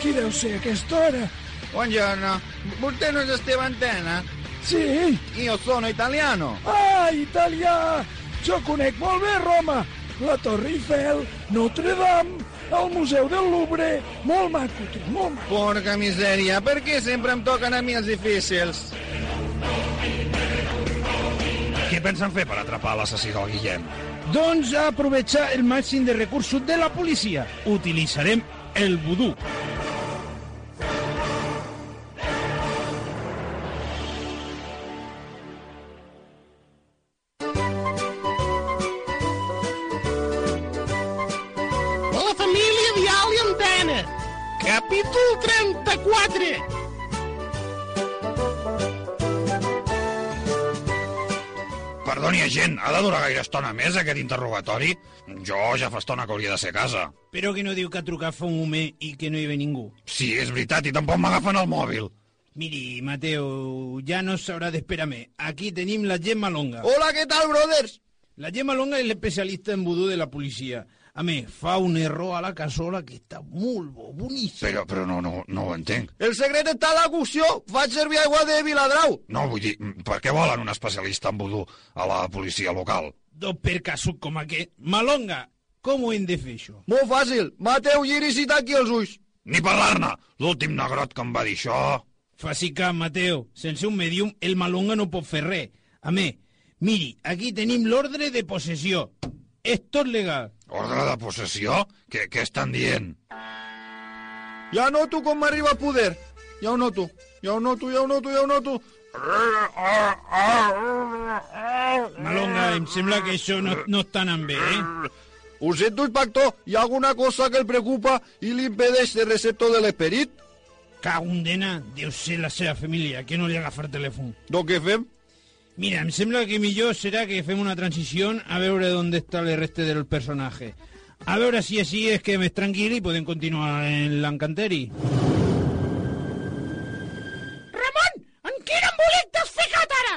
Qui deu ser a aquesta hora? Buongiorno. Vostè no és Esteban Tena? Sí. Io sono italiano. Ah, italià! Jo conec molt bé Roma. La Torre Eiffel, Notre Dame, el Museu del Louvre... Molt maco, tu, molt maco. Porca misèria, per què sempre em toquen a mi els difícils? Què pensen fer per atrapar l'assassí del Guillem? Doncs aprovechar el màxim de recursos de la policia. Utilitzarem el vudú. Capítol 34. Perdoni, agent, ha de durar gaire estona més aquest interrogatori? Jo ja fa estona que hauria de ser a casa. Però que no diu que ha trucat fa un moment i que no hi ve ningú. Sí, és veritat, i tampoc m'agafen el mòbil. Miri, Mateu, ja no s'haurà d'esperar més. Aquí tenim la Gemma Longa. Hola, què tal, brothers? La Gemma Longa és l'especialista en vudú de la policia. A més, fa un error a la cassola que està molt bo, boníssim. Però, però no, no, no ho entenc. El secret està a la cocció. Faig servir aigua de Viladrau. No, vull dir, per què volen un especialista en vudú a la policia local? Doncs per casos com aquest. Malonga, com ho hem de fer, això? Molt fàcil. Mateu, giris i taqui els ulls. Ni parlar-ne! L'últim negrot que em va dir això... Faci cap, Mateu. Sense un medium, el Malonga no pot fer res. A més, miri, aquí tenim l'ordre de possessió. És tot legal. Ordre de possessió? Què, què estan dient? Ja noto com m'arriba poder. Ja ho noto. Ja ho noto, ja ho noto, ja ho noto. Malonga, em sembla que això no, no està anant bé, eh? Ho sento, inspector. Hi ha alguna cosa que el preocupa i li impedeix ser receptor de l'esperit? Cagundena, deu ser la seva família, que no li agafa el telèfon. Doncs què fem? Mira, em sembla que millor serà que fem una transició a veure on està el reste del personatge. A veure si així és que més tranquil i podem continuar en l'encanteri. Ramon, en quin embolic t'has ficat ara?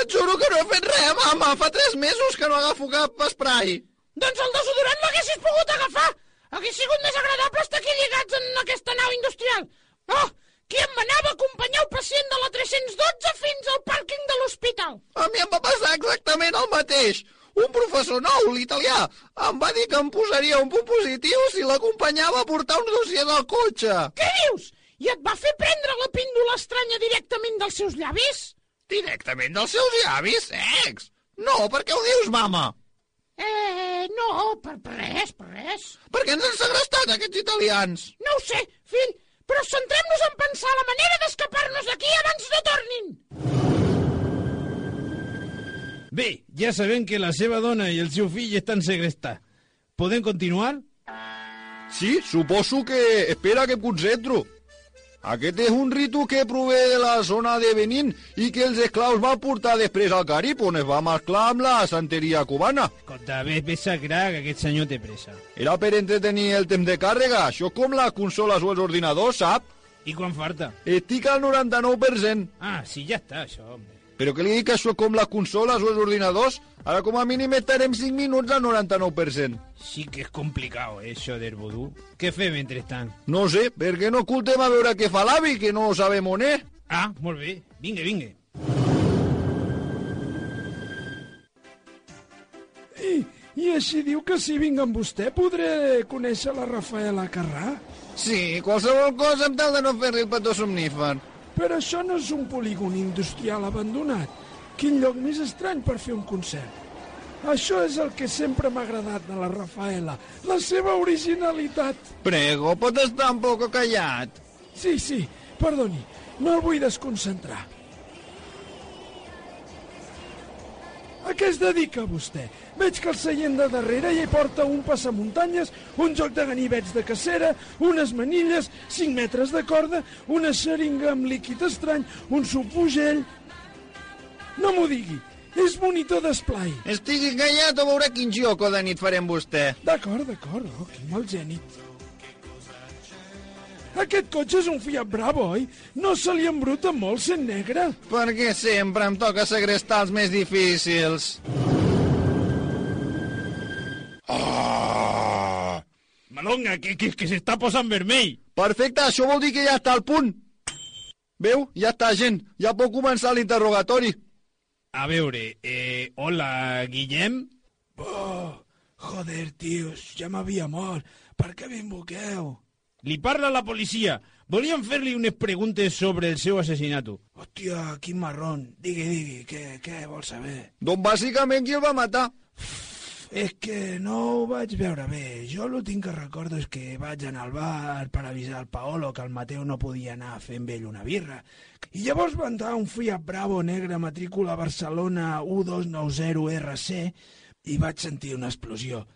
Et juro que no he fet res, mama. Fa tres mesos que no agafo cap spray. Doncs el desodorant l'haguessis pogut agafar. Hauria sigut més agradable estar aquí lligats en aquesta nau industrial. Oh, qui em manava a acompanyar el pacient de la 312 fins al pàrquing de l'hospital. A mi em va passar exactament el mateix. Un professor nou, l'italià, em va dir que em posaria un punt positiu si l'acompanyava a portar un dossier del cotxe. Què dius? I et va fer prendre la píndola estranya directament dels seus llavis? Directament dels seus llavis, ex? No, per què ho dius, mama? Eh, no, per, per res, per res. Per què ens han segrestat, aquests italians? No ho sé, fill, però centrem-nos en pensar la manera d'escapar-nos d'aquí abans no tornin. Bé, ja sabem que la seva dona i el seu fill estan segrestats. Podem continuar? Sí, suposo que... Espera que em concentro. Aquest és un ritu que prové de la zona de Benín i que els esclaus van portar després al Carib, on es va mesclar amb la santeria cubana. Escolta, ves, ves a crear que aquest senyor té pressa. Era per entretenir el temps de càrrega, això com les consoles o els ordinadors, sap? I quan falta? Estic al 99%. Ah, sí, ja està, això, home. Però que li dic això com les consoles o els ordinadors, ara com a mínim estarem 5 minuts al 99%. Sí que és complicat, eh, això del vodú. Què fem mentrestant? No sé, per què no ocultem a veure què fa l'avi, que no sabem on és? Ah, molt bé. Vinga, vinga. I, I així diu que si vinc amb vostè podré conèixer la Rafaela Carrà? Sí, qualsevol cosa amb tal de no fer-li el petó somnífer. Però això no és un polígon industrial abandonat. Quin lloc més estrany per fer un concert. Això és el que sempre m'ha agradat de la Rafaela, la seva originalitat. Prego, pot estar un poc callat. Sí, sí, perdoni, no el vull desconcentrar. A què es dedica vostè? Veig que el seient de darrere hi porta un passamuntanyes, un joc de ganivets de cacera, unes manilles, 5 metres de corda, una xeringa amb líquid estrany, un supugell... No m'ho digui, és monitor d'esplai. Estigui callat o veurà quin gioco de nit farem vostè. D'acord, d'acord, oh, quin mal gènit. Aquest cotxe és un Fiat Bravo, oi? No se li embruta molt sent negre? Perquè sempre em toca segrestar els més difícils. Oh! Malonga, que, que, que s'està posant vermell. Perfecte, això vol dir que ja està al punt. Veu? Ja està, gent. Ja pot començar l'interrogatori. A veure, eh, hola, Guillem? Oh, joder, tios, ja m'havia mort. Per què m'invoqueu? Li parla la policia. Volíem fer-li unes preguntes sobre el seu assassinato. Hòstia, quin marrón. Digui, digui, què, què vol saber? Doncs bàsicament qui el va matar? És que no ho vaig veure bé. Jo l'últim que recordo és que vaig anar al bar per avisar al Paolo que el Mateu no podia anar amb ell una birra. I llavors va entrar un Fiat Bravo negre matrícula Barcelona 1290RC i vaig sentir una explosió.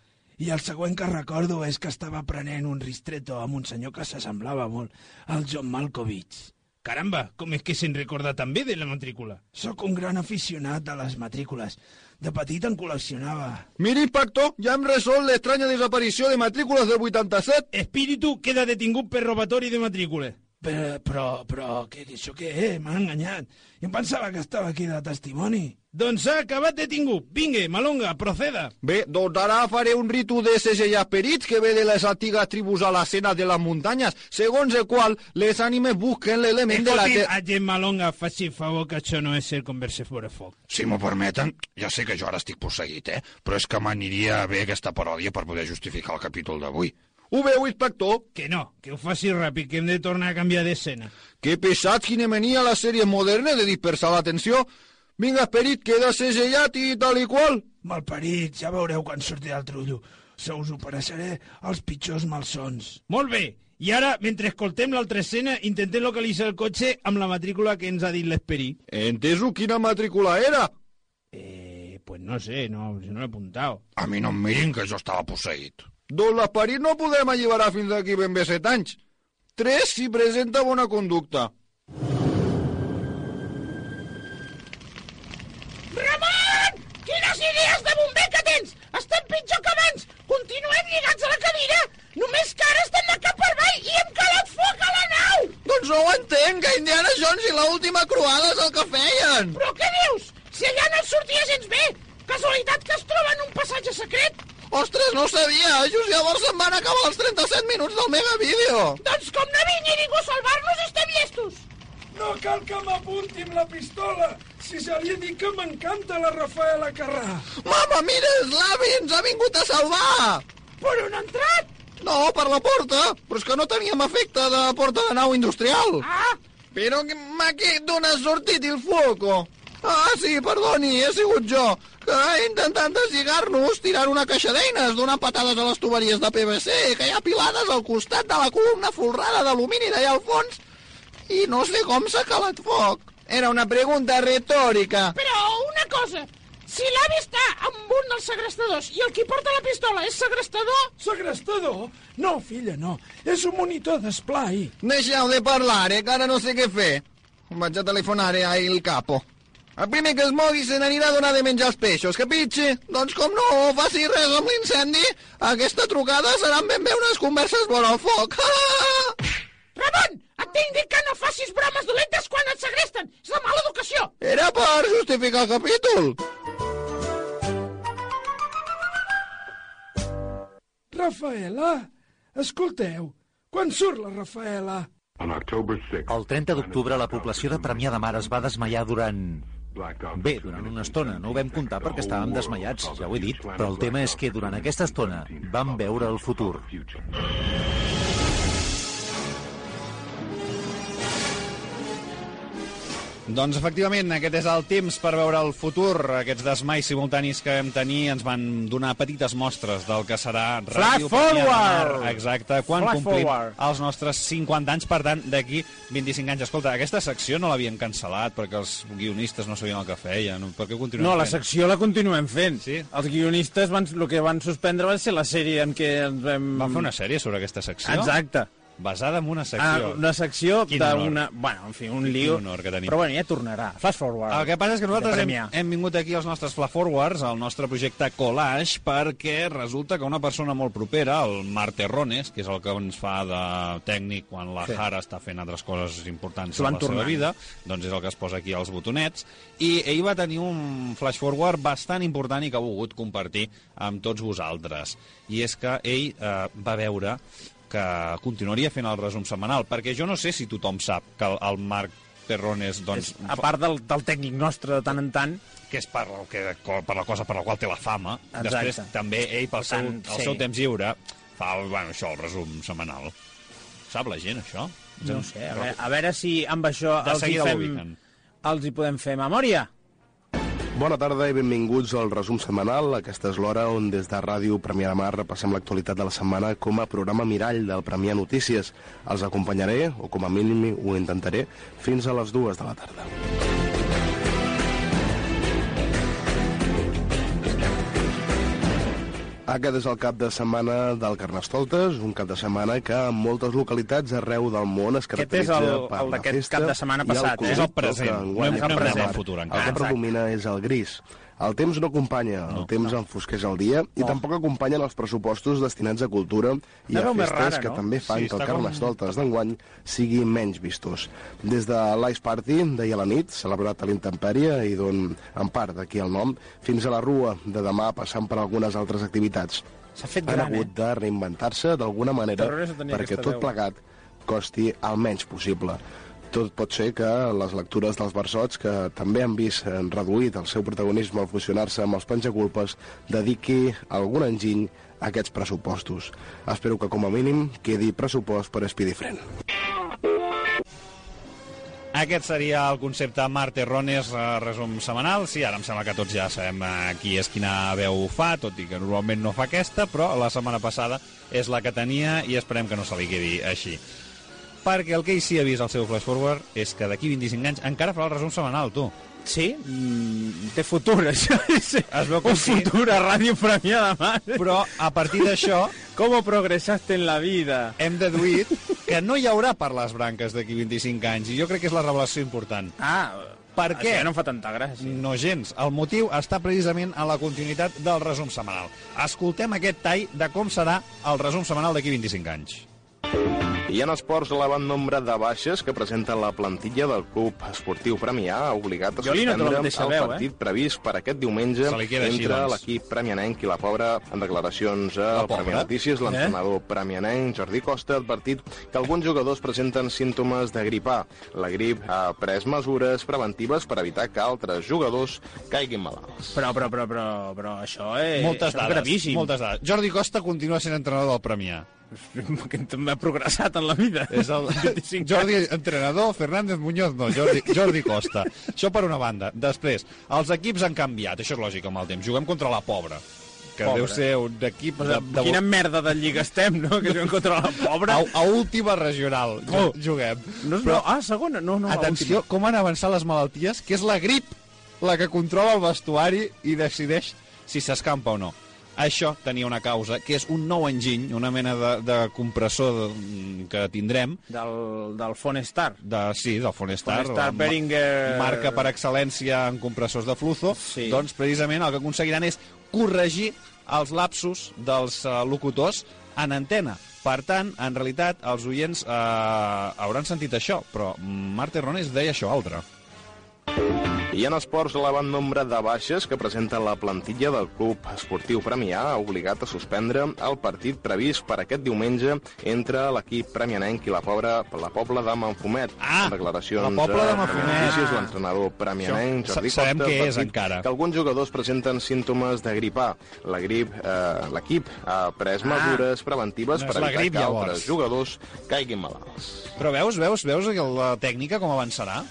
I el següent que recordo és que estava prenent un ristretto amb un senyor que s'assemblava molt al John Malkovich. Caramba, com és que se'n recorda també de la matrícula? Sóc un gran aficionat de les matrícules. De petit en col·leccionava. Miri, inspector, ja hem resolt l'estranya desaparició de matrícules del 87. Espíritu queda detingut per robatori de matrícules. Però, però, però, què, això què és? M'ha enganyat. Jo em pensava que estava aquí de testimoni. Doncs s'ha acabat detingut. Vinga, Malonga, proceda. Bé, doncs ara faré un ritu de segellar perits que ve de les antigues tribus a l'escena de les muntanyes, segons el qual les ànimes busquen l'element de la... Escolti, Malonga, faci favor que això no és ser converse fora foc. Si m'ho permeten, ja sé que jo ara estic posseït, eh? Però és que m'aniria bé aquesta paròdia per poder justificar el capítol d'avui. Ho veu, inspector? Que no, que ho faci ràpid, que hem de tornar a canviar d'escena. Que pesats quina mania les sèries modernes de dispersar l'atenció. Vinga, Esperit, queda segellat i tal i qual. Malparit, ja veureu quan surti del trullo. Se us pareixeré els pitjors malsons. Molt bé, i ara, mentre escoltem l'altra escena, intentem localitzar el cotxe amb la matrícula que ens ha dit l'Esperit. Enteso quina matrícula era? Eh, pues no sé, no, no l'he apuntat. A mi no em mirin que jo estava posseït. Doncs l'esperit no podrem alliberar fins d'aquí ben bé set anys. Tres si presenta bona conducta. Ramon! Quines idees de bomber que tens! Estem pitjor que abans! Continuem lligats a la cadira! Només que ara estem de cap per avall i hem calat foc a la nau! Doncs no ho entenc, que Indiana Jones i l'última croada és el que feien! Però què dius? Si allà no sortia gens bé! Casualitat que es troba en un passatge secret? Ostres, no ho sabia! Just llavors se'n van acabar els 37 minuts del megavídeo! Doncs com no vingui ningú a salvar-nos, estem llestos. No cal que m'apunti amb la pistola, si se li he dit que m'encanta la Rafaela Carrà. Mama, mira, l'avi ens ha vingut a salvar! Per on ha entrat? No, per la porta, però és que no teníem efecte de porta de nau industrial. Ah! Però que m'ha que d'on ha sortit el foco? Ah, sí, perdoni, he sigut jo, que he intentat deslligar-nos tirant una caixa d'eines, donant patades a les tuberies de PVC que hi ha pilades al costat de la columna folrada d'alumini d'allà al fons i no sé com s'ha calat foc. Era una pregunta retòrica. Però una cosa, si l'avi està amb un dels segrestadors i el qui porta la pistola és segrestador... Segrestador? No, filla, no. És un monitor d'esplai. Deixeu de parlare, que ara no sé què fer. Vaig a telefonare a il capo. El primer que es mogui se n'anirà a donar de menjar els peixos, capitxi? Doncs com no faci res amb l'incendi, aquesta trucada seran ben bé unes converses vora el foc. Ramon, et tinc dit que no facis bromes dolentes quan et segresten. És de mala educació. Era per justificar el capítol. Rafaela, escolteu, quan surt la Rafaela? El 30 d'octubre la població de Premià de Mar es va desmaiar durant... Bé, durant una estona. No ho vam comptar perquè estàvem desmaiats, ja ho he dit. Però el tema és que durant aquesta estona vam veure el futur. Doncs efectivament, aquest és el temps per veure el futur. Aquests desmais simultanis que vam tenir ens van donar petites mostres del que serà Flash forward! Exacte, quan Flash complim forward. els nostres 50 anys, per tant, d'aquí 25 anys. Escolta, aquesta secció no l'havien cancel·lat perquè els guionistes no sabien el que feien. Per què continuem No, la fent? secció la continuem fent. Sí? Els guionistes van, el que van suspendre va ser la sèrie en què ens vam... Van fer una sèrie sobre aquesta secció? Exacte. Basada en una secció. Ah, una secció d'una... Bueno, en fi, un Quin lío. honor que tenim. Però bueno, ja tornarà. Fast forward. El que passa és que nosaltres hem, hem vingut aquí als nostres Fla Forwards, al nostre projecte Collage, perquè resulta que una persona molt propera, el Marc Terrones, que és el que ens fa de tècnic quan la Sí. Jara està fent altres coses importants en la seva tornant. vida, doncs és el que es posa aquí als botonets, i ell va tenir un flash forward bastant important i que ha volgut compartir amb tots vosaltres. I és que ell eh, va veure que continuaria fent el resum setmanal, perquè jo no sé si tothom sap que el, el Marc Terrones, doncs... És, a part del, del tècnic nostre de tant en tant... que és per, el que, per la cosa per la qual té la fama. Exacte. Després també ell, pel seu, tant, el sí. seu temps lliure, fa el, bueno, això, el resum setmanal. Sap la gent, això? No ho sé, a veure, a veure si amb això De els hi, fem, els hi podem fer memòria. Bona tarda i benvinguts al resum setmanal. Aquesta és l'hora on des de Ràdio Premià de Mar repassem l'actualitat de la setmana com a programa mirall del Premià Notícies. Els acompanyaré, o com a mínim ho intentaré, fins a les dues de la tarda. Aquest és el cap de setmana del Carnestoltes, un cap de setmana que en moltes localitats arreu del món es Aquest és caracteritza el- per el la festa cap de setmana i el passat, eh? És el present. que No enguany hem- no hem és parlat del Mar. futur encara. El que Exacte. predomina és el gris. El temps no acompanya, el temps enfosqueix el dia i tampoc acompanyen els pressupostos destinats a cultura i Una a festes rara, que no? també fan Sí, que el està com- Carnestoltes d'enguany sigui menys vistós. Des de l'Ice Party, d'ahir a la nit, celebrat a l'Intempèrie i d'on, en part, d'aquí el nom, fins a la Rua de demà, passant per algunes altres activitats. S'ha fet Han gran, hagut eh? de reinventar-se d'alguna manera no perquè tot veu. plegat costi el menys possible. Tot pot ser que les lectures dels versots, que també han vist reduït el seu protagonisme al fusionar-se amb els penjaculpes, dediqui algun enginy a aquests pressupostos. Espero que, com a mínim, quedi pressupost per Speedy Friend. Aquest seria el concepte Mar Terrones, eh, resum setmanal. Sí, ara em sembla que tots ja sabem eh, qui és quina veu fa, tot i que normalment no fa aquesta, però la setmana passada és la que tenia i esperem que no se li quedi així. Perquè el que ell sí ha vist al seu flash forward és que d'aquí 25 anys encara farà el resum setmanal, tu. Sí? Mm, té futur, això. Es veu que Un sí. futur a Ràdio Premià de Mar. Però a partir d'això... Com progressaste en la vida? Hem deduït que no hi haurà per les branques d'aquí 25 anys, i jo crec que és la revelació important. Ah, per això què? ja no em fa tanta gràcia. No gens. El motiu està precisament a la continuïtat del resum setmanal. Escoltem aquest tall de com serà el resum setmanal d'aquí 25 anys. I en esports, l'elevant nombre de baixes que presenta la plantilla del Club Esportiu Premià ha obligat a suspendre mateixa el veu, eh? partit previst per aquest diumenge entre doncs. l'equip premianenc i la Pobra. En declaracions a La el Pobra? Premià Notícies, l'entrenador premianenc Jordi Costa ha advertit que alguns jugadors presenten símptomes de grip A. La grip ha pres mesures preventives per evitar que altres jugadors caiguin malalts. Però, però, però, però, però això és... moltes això és dades, gravíssim. moltes dades. Jordi Costa continua sent entrenador del Premià. Que també ha progressat en la vida. És el Jordi, entrenador, Fernández Muñoz, no, Jordi, Jordi Costa. Això per una banda. Després, els equips han canviat, això és lògic amb el temps. Juguem contra la pobra, que Pobra. deu ser un equip... De, de... Quina merda de lliga estem, no? Que juguem contra la pobra. A, a última regional Oh. juguem. No, no, ah, segona, no, no. Atenció, com han avançat les malalties, que és la grip la que controla el vestuari i decideix si s'escampa o no. Això tenia una causa, que és un nou enginy, una mena de, de compressor de, que tindrem. Del, del Fonestar. De, sí, del Fonestar. Fonestar Behringer- Marca per excel·lència en compressors de fluzo. Sí. Doncs precisament el que aconseguiran és corregir els lapsus dels uh, locutors en antena. Per tant, en realitat, els oients eh, hauran sentit això, però Marta Rones deia això altre. I en esports, l'elevant nombre de baixes que presenta la plantilla del Club Esportiu Premià ha obligat a suspendre el partit previst per aquest diumenge entre l'equip premianenc i la, pobra, la Pobla de Manfumet. Ah, declaracions la Pobla de a Manfumet. Notícies, l'entrenador premianenc Això, Jordi sa- sabem Costa què és, encara. que alguns jugadors presenten símptomes de grip A. La grip, eh, l'equip ha pres Ah, mesures preventives no per evitar grip, que llavors. altres jugadors caiguin malalts. Però veus, veus, veus la tècnica com avançarà?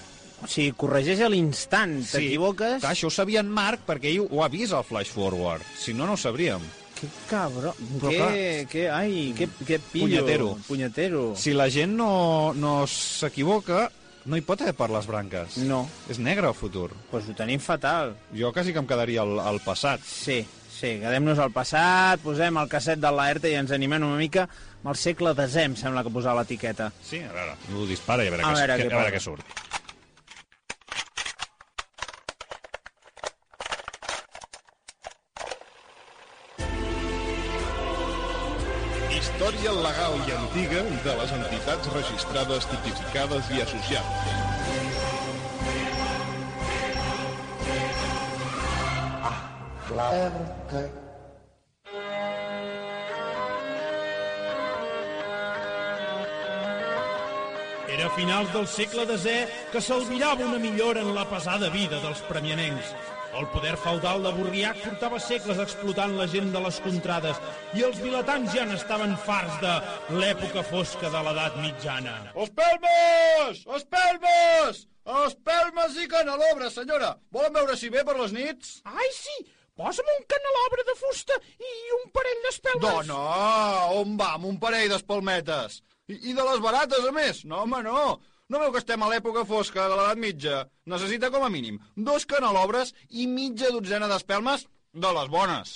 O sigui, corregeix a l'instant, t'equivoques... Clar, això ho sabia en Marc perquè ell ho ha vist al Flash Forward. Si no, no ho sabríem. Que cabró. Però que, clar. que, ai, que, que pillo. Punyetero. Punyetero. Si la gent no, no s'equivoca, no hi pot haver per les branques. No. És negre el futur. Doncs pues ho tenim fatal. Jo quasi que em quedaria al, al passat. Sí, sí, quedem-nos al passat, posem el casset de l'Aerta i ens animem una mica amb el segle desè, em sembla que posava l'etiqueta. Sí, a veure, ho dispara i a veure, A veure què, a veure què surt. Història legal i antiga de les entitats registrades, tipificades i associades. Era a finals del segle desè que s'albirava una millora en la pesada vida dels premianencs. El poder feudal de Borriac portava segles explotant la gent de les contrades i els vilatans ja n'estaven farts de l'època fosca de l'edat mitjana. Espelmes! Espelmes! Espelmes i canelobres, senyora! Volen veure si ve per les nits? Ai, sí! Posa'm un canelabre de fusta i un parell d'espelmes. Dona, on va amb un parell d'espalmetes? I, I de les barates, a més? No, home, no. No veu que estem a l'època fosca de l'edat mitja? Necessita com a mínim dos canelobres i mitja dotzena d'espelmes de les bones.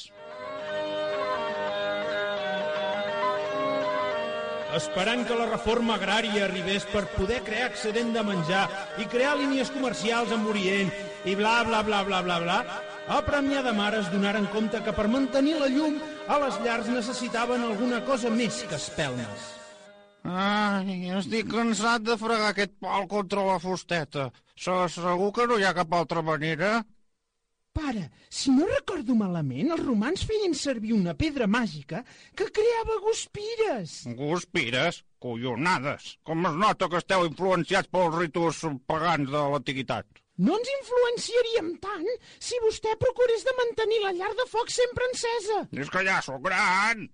Esperant que la reforma agrària arribés per poder crear excedent de menjar i crear línies comercials amb Orient i bla, bla, bla, bla, bla, bla, a Premià de Mar es donaren compte que per mantenir la llum a les llars necessitaven alguna cosa més que espelmes. Ai, estic cansat de fregar aquest pal contra la fusteta. Se- Segur que no hi ha cap altra manera? Pare, si no recordo malament, els romans feien servir una pedra màgica que creava guspires. Guspires? Collonades. Com es nota que esteu influenciats pels ritus pagans de l'antiguitat? No ens influenciaríem tant si vostè procurés de mantenir la llar de foc sempre encesa. És que ja sóc gran.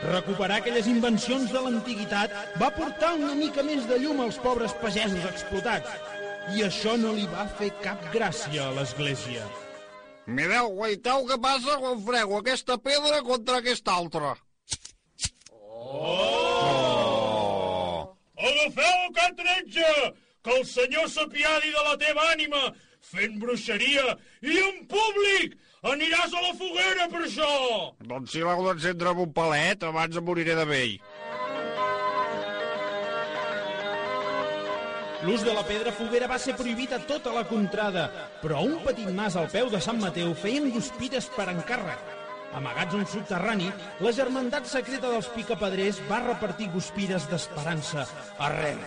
Recuperar aquelles invencions de l'antiguitat va portar una mica més de llum als pobres pagesos explotats. I això no li va fer cap gràcia a l'Església. Mireu, guaiteu què passa quan frego aquesta pedra contra aquesta altra. Oh! Agafeu el can tretge, que el senyor s'apiadi de la teva ànima, fent bruixeria i en públic! Aniràs a la foguera per això! Doncs si l'heu d'encendre amb un palet, abans em moriré de vell. L'ús de la pedra foguera va ser prohibit a tota la contrada, però un petit mas al peu de Sant Mateu feien guspires per encàrrec. Amagats un subterrani, la germandat secreta dels picapedrers va repartir guspires d'esperança arreu.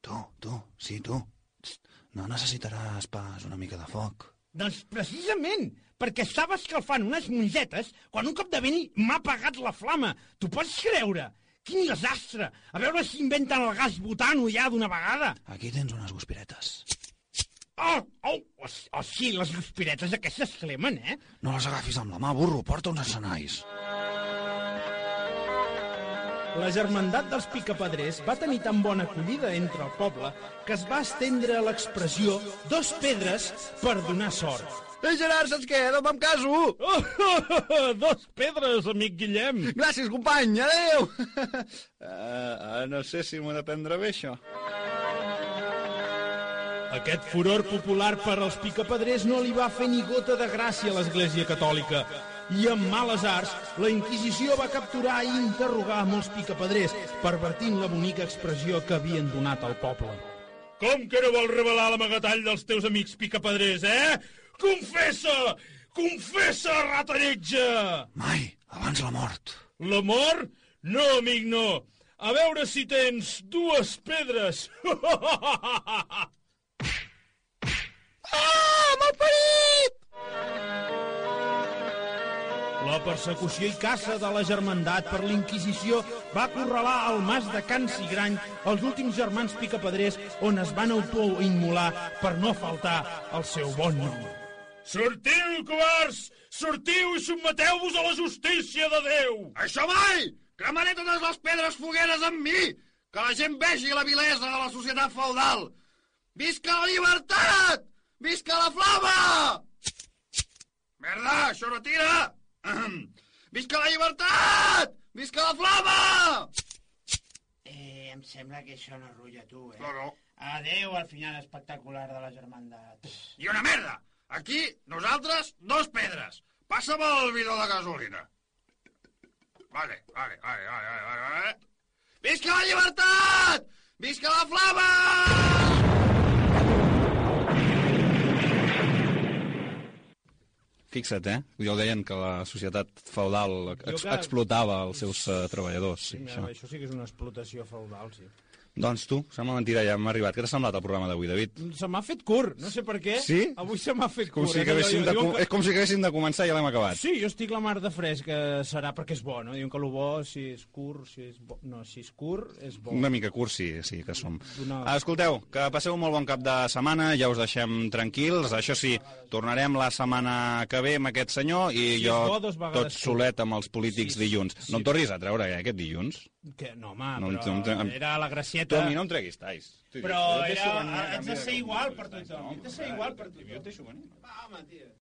Tu, tu, sí, tu. Txt, No necessitaràs pas una mica de foc. Doncs precisament, perquè estava escalfant unes mongetes quan un cop de vent m'ha apagat la flama. T'ho pots creure? Quin desastre! A veure si inventen el gas butano ja d'una vegada. Aquí tens unes guspiretes. Oh, oh, oh, oh sí, les guspiretes aquestes cremen, eh? No les agafis amb la mà, burro, porta uns escenais. La germandat dels picapedrers va tenir tan bona acollida entre el poble que es va estendre l'expressió dos pedres per donar sort. Ei, Gerard, saps què? No me'n caso! Oh, oh, oh, dos pedres, amic Guillem! Gràcies, company! Adéu! uh, uh, no sé si m'ho he de prendre bé, això. Aquest furor popular per als picapedrers no li va fer ni gota de gràcia a l'Església Catòlica. I amb males arts, la Inquisició va capturar i interrogar molts picapedrers, pervertint la bonica expressió que havien donat al poble. Com que no vols revelar l'amagatall dels teus amics picapedrers, eh? Confessa! Confessa, rata lletja! Mai, abans la mort. La mort? No, amic, no. A veure si tens dues pedres. Ah, malparit! La persecució i caça de la germandat per l'Inquisició va acorralar al mas de Can Sigrany els últims germans picapedrers on es van autoimmolar per no faltar al seu bon nom. Sortiu, covards! Sortiu i sotmeteu-vos a la justícia de Déu! Això mai! Cremaré totes les pedres fogueres amb mi! Que la gent vegi la vilesa de la societat feudal! Visca la llibertat! Visca la flama! Merda, això no tira! Visca la llibertat! Visca la flama! Eh, em sembla que això no rulla tu, eh? No, no. Adéu al final espectacular de la germandat. I una merda! Aquí, nosaltres, dos pedres. Passa'm el bidó de gasolina. Vale, vale, vale, vale, vale, vale. Visca la llibertat! Visca la flama! Fixa't, eh? Ja ho deien que la societat feudal ex Jo que- explotava els seus uh, treballadors. Sí, Mira, això. això sí que és una explotació feudal, sí. Doncs tu, sembla mentira, ja hem arribat. Què t'ha semblat el programa d'avui, David? Se m'ha fet curt, no sé per què. Sí? Avui se m'ha fet Com curt. si haguéssim de, com... que- És com si haguéssim de començar i ja l'hem acabat. Sí, jo estic la mar de fresc, serà perquè és bo, no? Diuen que el bo, si és curt, si és bo... No, si és curt, és bo. Una mica curt, sí, sí que som. Una- Escolteu, que passeu un molt bon cap de setmana, ja us deixem tranquils. Això sí, tornarem la setmana que ve amb aquest senyor i Si jo bo, tot solet amb els polítics Sí, dilluns. sí. No em tornis a treure, eh, aquest dilluns. Que, no, home, No però no em tre- era la Tu gracieta... a mi no em treguis talls. Però era, has de ser igual per tothom. Has de ser igual per tothom. Jo et deixo venir. Va, home, tio.